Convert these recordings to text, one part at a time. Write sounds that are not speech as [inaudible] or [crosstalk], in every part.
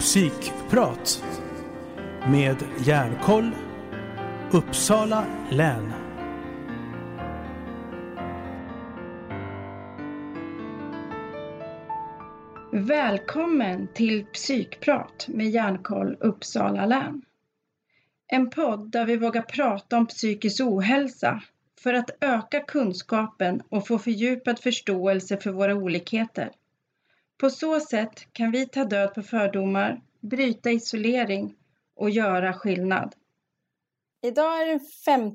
Psykprat med Järnkoll Uppsala län. Välkommen till Psykprat med Järnkoll Uppsala län. En podd där vi vågar prata om psykisk ohälsa för att öka kunskapen och få fördjupad förståelse för våra olikheter. På så sätt kan vi ta död på fördomar, bryta isolering och göra skillnad. Idag är det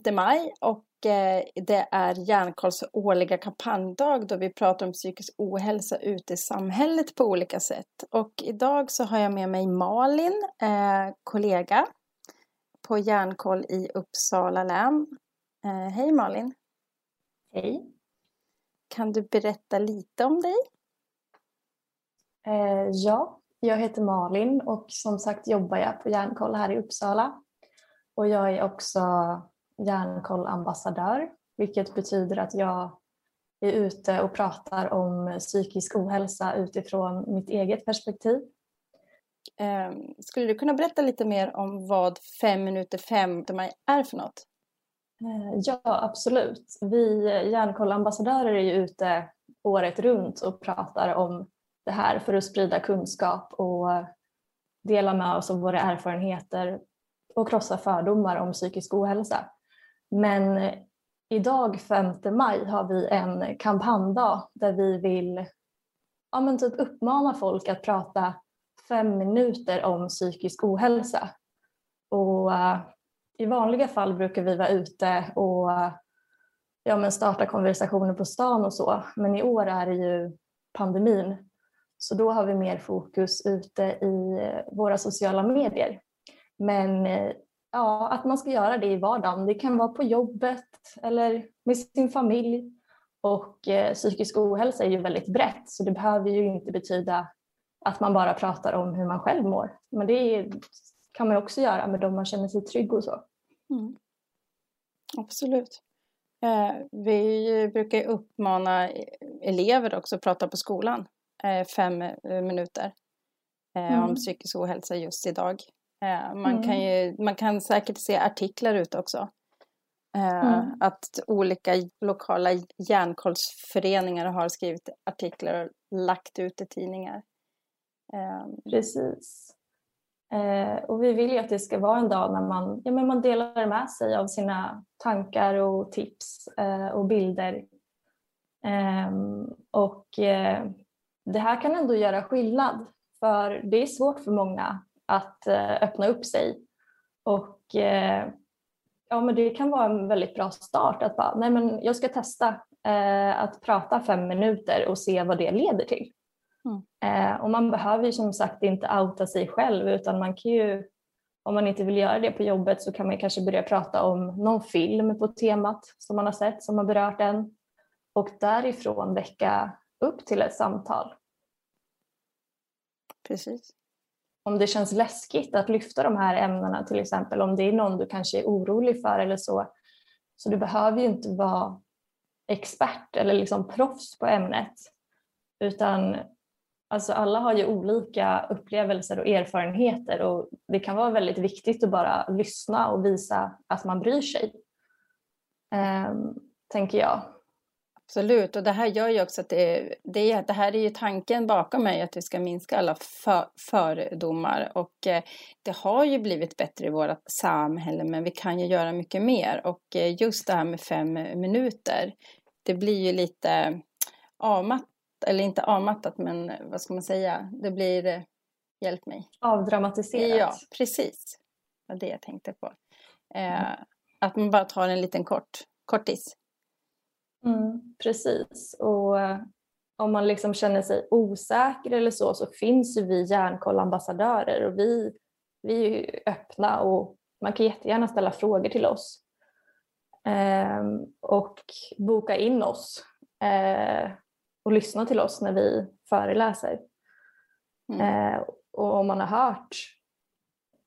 5 maj och eh, det är Hjärnkolls årliga kampanjdag då vi pratar om psykisk ohälsa ute i samhället på olika sätt. Och idag så har jag med mig Malin, eh, kollega på Hjärnkoll i Uppsala län. Eh, hej Malin! Hej! Kan du berätta lite om dig? Eh, ja, jag heter Malin och som sagt jobbar jag på Hjärnkoll här i Uppsala. Och jag är också Hjärnkoll-ambassadör, vilket betyder att jag är ute och pratar om psykisk ohälsa utifrån mitt eget perspektiv. Eh, skulle du kunna berätta lite mer om vad fem minuter fem är för något? Eh, ja, absolut. Vi Hjärnkoll-ambassadörer är ju ute året runt och pratar om det här för att sprida kunskap och dela med oss av våra erfarenheter och krossa fördomar om psykisk ohälsa. Men idag 5 maj har vi en kampanjdag där vi vill ja, men typ uppmana folk att prata fem minuter om psykisk ohälsa. Och uh, I vanliga fall brukar vi vara ute och ja, men starta konversationer på stan och så. Men i år är det ju pandemin så då har vi mer fokus ute i eh, våra sociala medier. Men eh, ja, att man ska göra det i vardagen. Det kan vara på jobbet eller med sin familj. Och eh, psykisk ohälsa är ju väldigt brett så det behöver ju inte betyda att man bara pratar om hur man själv mår. Men det kan man också göra med dem man känner sig trygg och så. Mm. Absolut. Eh, vi brukar uppmana elever också att prata på skolan fem eh, minuter eh, mm. om psykisk ohälsa just idag. Man, mm. kan ju, man kan säkert se artiklar ute också. Mm. Att olika lokala hjärnkollsföreningar har skrivit artiklar och lagt ut i tidningar. Precis. och vi vill ju att det ska vara en dag när man, ja, men man delar med sig av sina tankar och tips och bilder. Ehm, och det här kan ändå göra skillnad för det är svårt för många att eh, öppna upp sig och eh, ja, men det kan vara en väldigt bra start att bara, nej men jag ska testa eh, att prata fem minuter och se vad det leder till. Mm. och man behöver ju som sagt inte outa sig själv utan man kan ju om man inte vill göra det på jobbet så kan man kanske börja prata om någon film på temat som man har sett som har berört en och därifrån väcka upp till ett samtal. Precis. Om det känns läskigt att lyfta de här ämnena till exempel, om det är någon du kanske är orolig för eller så, så du behöver ju inte vara expert eller liksom proffs på ämnet, utan alltså alla har ju olika upplevelser och erfarenheter och det kan vara väldigt viktigt att bara lyssna och visa att man bryr sig, um, tänker jag. Absolut, och det här gör ju också att det, det, det här är ju tanken bakom mig att vi ska minska alla för, fördomar och eh, det har ju blivit bättre i vårt samhälle men vi kan ju göra mycket mer och eh, just det här med fem minuter det blir ju lite avmattat, eller inte avmattat men vad ska man säga, det blir, eh, hjälp mig. Avdramatiserat. Ja, precis. Det var det jag tänkte på. Eh, att man bara tar en liten kort, kortis. Mm, precis. Och eh, om man liksom känner sig osäker eller så så finns ju vi Hjärnkoll-ambassadörer och vi, vi är öppna och man kan jättegärna ställa frågor till oss. Ehm, och boka in oss eh, och lyssna till oss när vi föreläser. Mm. Eh, och om man har hört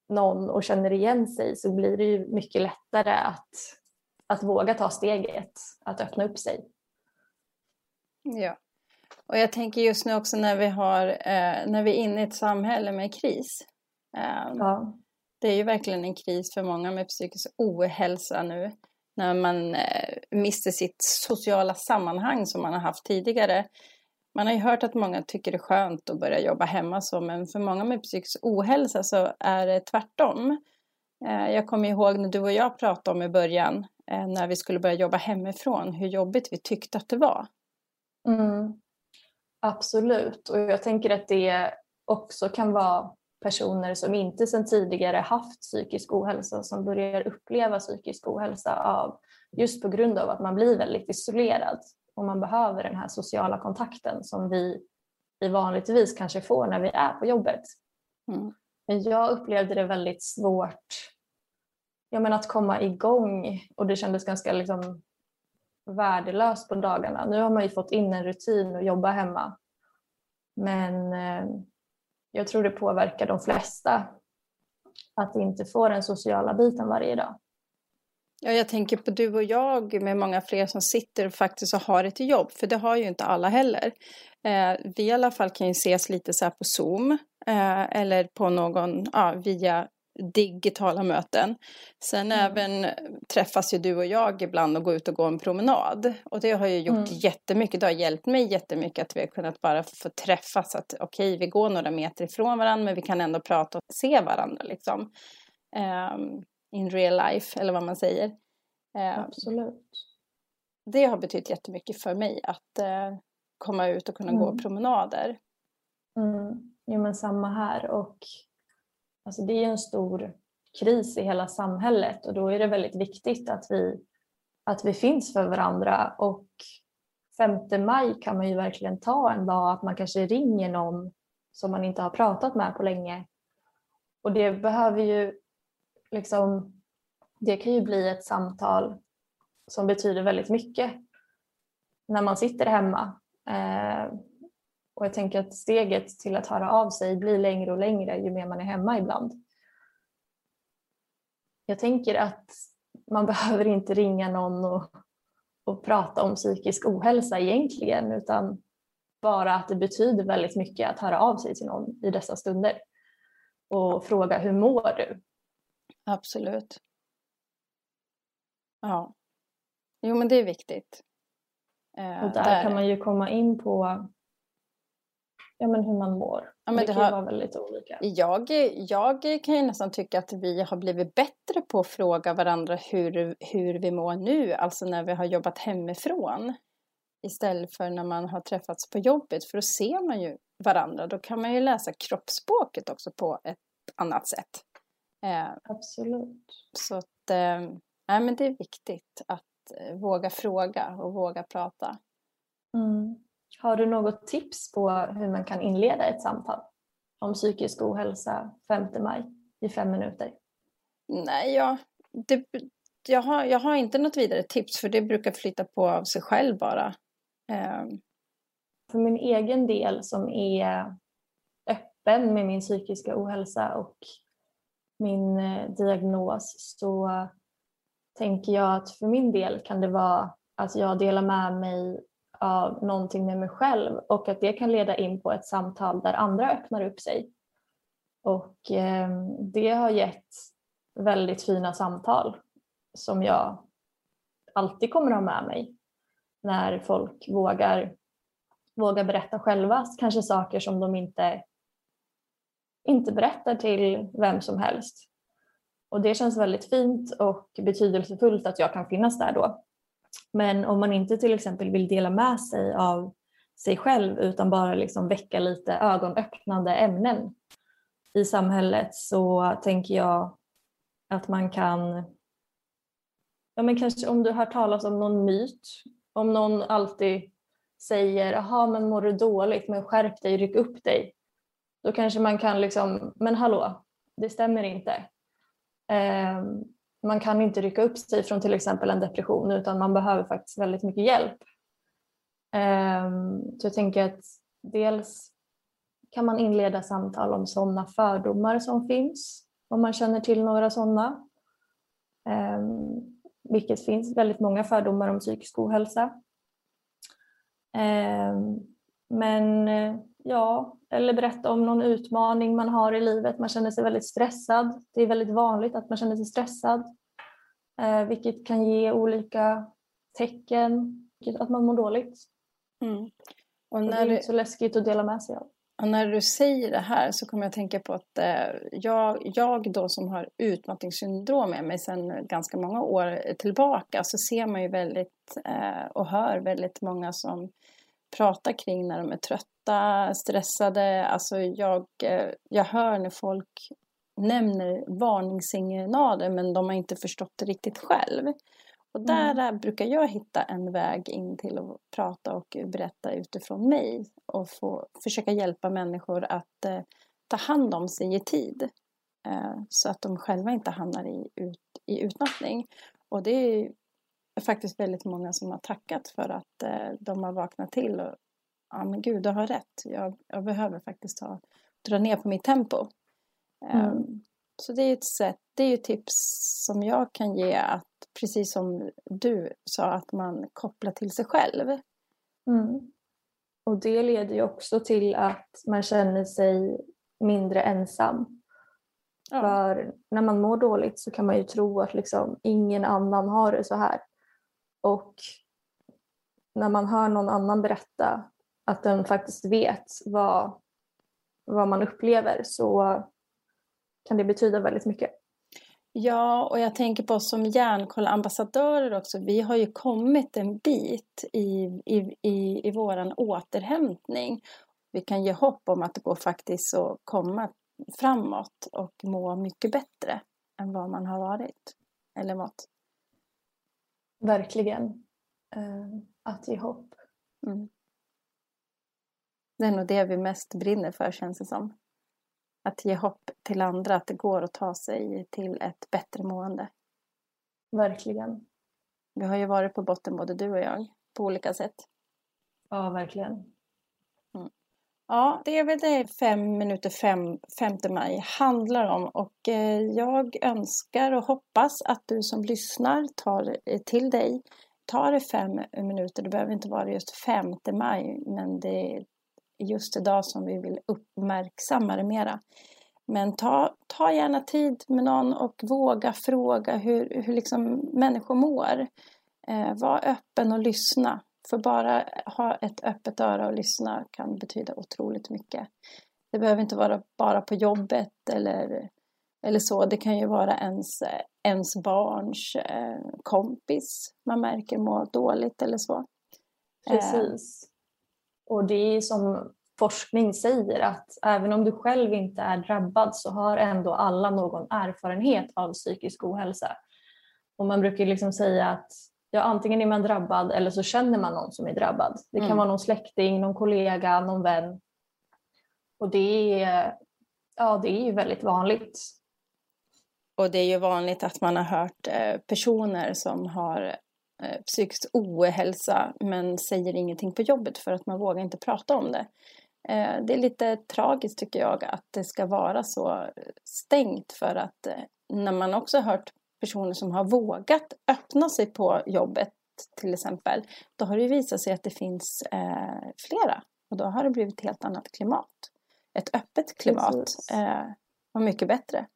någon och känner igen sig så blir det ju mycket lättare att att våga ta steget att öppna upp sig. Ja, Och jag tänker just nu också när vi, har, eh, när vi är inne i ett samhälle med kris. Eh, ja. Det är ju verkligen en kris för många med psykisk ohälsa nu. När man eh, mister sitt sociala sammanhang som man har haft tidigare. Man har ju hört att många tycker det är skönt att börja jobba hemma så, men för många med psykisk ohälsa så är det tvärtom. Eh, jag kommer ihåg när du och jag pratade om i början, eh, när vi skulle börja jobba hemifrån, hur jobbigt vi tyckte att det var. Mm. Absolut, och jag tänker att det också kan vara personer som inte sedan tidigare haft psykisk ohälsa som börjar uppleva psykisk ohälsa av just på grund av att man blir väldigt isolerad och man behöver den här sociala kontakten som vi, vi vanligtvis kanske får när vi är på jobbet. Mm. Men jag upplevde det väldigt svårt jag menar, att komma igång och det kändes ganska liksom, värdelöst på dagarna. Nu har man ju fått in en rutin och jobba hemma. Men eh, jag tror det påverkar de flesta att inte få den sociala biten varje dag. Ja, jag tänker på du och jag med många fler som sitter och faktiskt har ett jobb, för det har ju inte alla heller. Eh, vi i alla fall kan ju ses lite så här på Zoom eh, eller på någon, ja, via digitala möten. Sen mm. även träffas ju du och jag ibland och går ut och går en promenad. Och det har ju gjort mm. jättemycket, det har hjälpt mig jättemycket att vi har kunnat bara få träffas. Att okej, okay, vi går några meter ifrån varandra men vi kan ändå prata och se varandra liksom. Um, in real life, eller vad man säger. Um, Absolut. Det har betytt jättemycket för mig att uh, komma ut och kunna mm. gå promenader. Mm. Jo men samma här och Alltså det är en stor kris i hela samhället och då är det väldigt viktigt att vi, att vi finns för varandra. Och 5 maj kan man ju verkligen ta en dag att man kanske ringer någon som man inte har pratat med på länge. Och det behöver ju liksom, det kan ju bli ett samtal som betyder väldigt mycket när man sitter hemma. Eh, och jag tänker att steget till att höra av sig blir längre och längre ju mer man är hemma ibland. Jag tänker att man [laughs] behöver inte ringa någon och, och prata om psykisk ohälsa egentligen utan bara att det betyder väldigt mycket att höra av sig till någon i dessa stunder och fråga hur mår du? Absolut. Ja. Jo men det är viktigt. Eh, och där, där, kan man ju komma in på ja, men hur man mår. Ja, men det, det kan har... vara väldigt olika. Jag, jag kan ju nästan tycka att vi har blivit bättre på att fråga varandra hur, hur vi mår nu, alltså när vi har jobbat hemifrån. Istället för när man har träffats på jobbet, för då ser man ju varandra. Då kan man ju läsa kroppsspråket också på ett annat sätt. Eh, Absolut. Så att, eh, nej, men det är viktigt att eh, våga fråga och våga prata. Mm. Har du något tips på hur man kan inleda ett samtal om psykisk ohälsa 5 maj i fem minuter? Nej, jag, det, jag, har, jag har inte något vidare tips för det brukar flytta på av sig själv bara. Um. För min egen del som är öppen med min psykiska ohälsa och min eh, diagnos så tänker jag att för min del kan det vara att jag delar med mig av någonting med mig själv och att det kan leda in på ett samtal där andra öppnar upp sig. Och ehm, det har gett väldigt fina samtal som jag alltid kommer ha med mig när folk vågar, vågar berätta själva kanske saker som de inte, inte berättar till vem som helst. Och det känns väldigt fint och betydelsefullt att jag kan finnas där då. Men om man inte till exempel vill dela med sig av sig själv utan bara liksom väcka lite ögonöppnande ämnen i samhället så tänker jag att man kan, ja men kanske om du har talas om någon myt, om någon alltid säger jaha men mår du dåligt men skärp dig, ryck upp dig. Då kanske man kan liksom, men hallå, det stämmer inte. Eh, man kan inte rycka upp sig från till exempel en depression utan man behöver faktiskt väldigt mycket hjälp. Eh, så jag tänker att dels kan man inleda samtal om sådana fördomar som finns, om man känner till några sådana. Eh, vilket finns väldigt många fördomar om psykisk ohälsa. Ehm, men eh, ja, eller berätta om någon utmaning man har i livet. Man känner sig väldigt stressad. Det är väldigt vanligt att man känner sig stressad. Eh, vilket kan ge olika tecken att man mår dåligt. Mm. Och, när det är inte så läskigt att dela med sig av. Och när du säger det här så kommer jag att tänka på att eh, jag, jag då som har utmattningssyndrom med mig sedan ganska många år tillbaka så ser man ju väldigt eh, och hör väldigt många som pratar kring när de är trötta, stressade. Alltså jag, eh, jag hör när folk nämner varningssignaler men de har inte förstått det riktigt själv. Och där mm. brukar jag hitta en väg in till att prata och berätta utifrån mig och få försöka hjälpa människor att eh, ta hand om sig i tid. Eh, så att de själva inte hamnar i, ut, i utmattning. Och det är faktiskt väldigt många som har tackat för att eh, de har vaknat till och ja men gud, du har rätt. Jag, jag behöver faktiskt ta, dra ner på mitt tempo. Mm. Um, så det är ett sätt, det är ett tips som jag kan ge att precis som du sa att man kopplar till sig själv. Mm. Och det leder ju också till att man känner sig mindre ensam. Ja. För när man mår dåligt så kan man ju tro att liksom ingen annan har det så här. Och när man hör någon annan berätta att den faktiskt vet vad, vad man upplever så kan det betyda väldigt mycket. Ja, och jag tänker på oss som järnkollambassadörer också. Vi har ju kommit en bit i, i, i, i våran återhämtning. Vi kan ge hopp om att det går faktiskt att komma framåt och må mycket bättre än vad man har varit eller mått. Verkligen. Uh, att ge hopp. Mm. Det är nog det vi mest brinner för känns det som att ge hopp till andra att det går att ta sig till ett bättre mående. Verkligen. Vi har ju varit på botten både du och jag på olika sätt. Ja, verkligen. Mm. Ja, det är väl det 5 minuter 5, 5 maj handlar om och eh, jag önskar och hoppas att du som lyssnar tar eh, till dig tar det fem minuter, det behöver inte vara just 5 maj men det, är just idag som vi vill uppmärksamma det mera. Men ta, ta gärna tid med någon och våga fråga hur, hur liksom människor mår. Eh, var öppen och lyssna. För bara ha ett öppet öra och lyssna kan betyda otroligt mycket. Det behöver inte vara bara på jobbet eller, eller så. Det kan ju vara ens, ens barns eh, kompis man märker mår dåligt eller så. Eh. Precis. Och det är som forskning säger att även om du själv inte är drabbad så har ändå alla någon erfarenhet av psykisk ohälsa. Och man brukar liksom säga att ja, antingen är man drabbad eller så känner man någon som är drabbad. Det kan mm. vara någon släkting, någon kollega, någon vän. Och det är, ja, det är ju väldigt vanligt. Och det är ju vanligt att man har hört eh, personer som har Eh, psykisk ohälsa men säger ingenting på jobbet för att man vågar inte prata om det. Eh, det är lite tragiskt tycker jag att det ska vara så stängt för att när man också hört personer som har vågat öppna sig på jobbet till exempel, då har det visat sig att det finns flera och då har det blivit ett helt annat klimat. Ett öppet klimat och mycket bättre.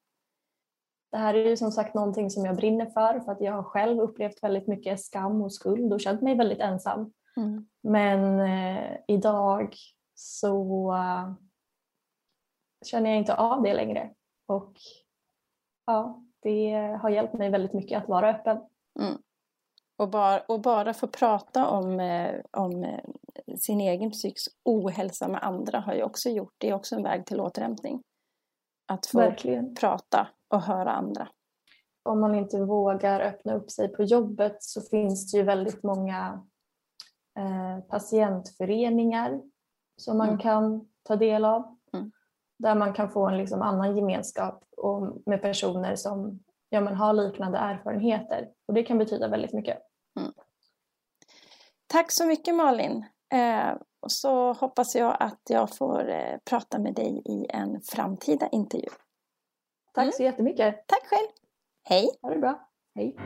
Det här är ju som sagt någonting som jag brinner för för att jag har själv upplevt väldigt mycket skam och skuld och känt mig väldigt ensam. Mm. Men eh, idag så uh, känner jag inte av det längre och ja, det har hjälpt mig väldigt mycket att vara öppen. Mm. Och, bara, och bara få prata om, eh, om eh, sin egen psykisk ohälsa med andra har ju också gjort, det är också en väg till återhämtning. Att få Verkligen. prata och höra andra. Om man inte vågar öppna upp sig på jobbet så finns det ju väldigt många eh, patientföreningar som man mm. kan ta del av. Där man kan få en liksom annan gemenskap och med personer som ja, men har liknande erfarenheter. Och det kan betyda väldigt mycket. Mm. Tack så mycket Malin. Eh, så hoppas jag att jag får eh, prata med dig i en framtida intervju. Tack mm. så jättemycket. Tack själv. Hej. Ha det bra. Hej.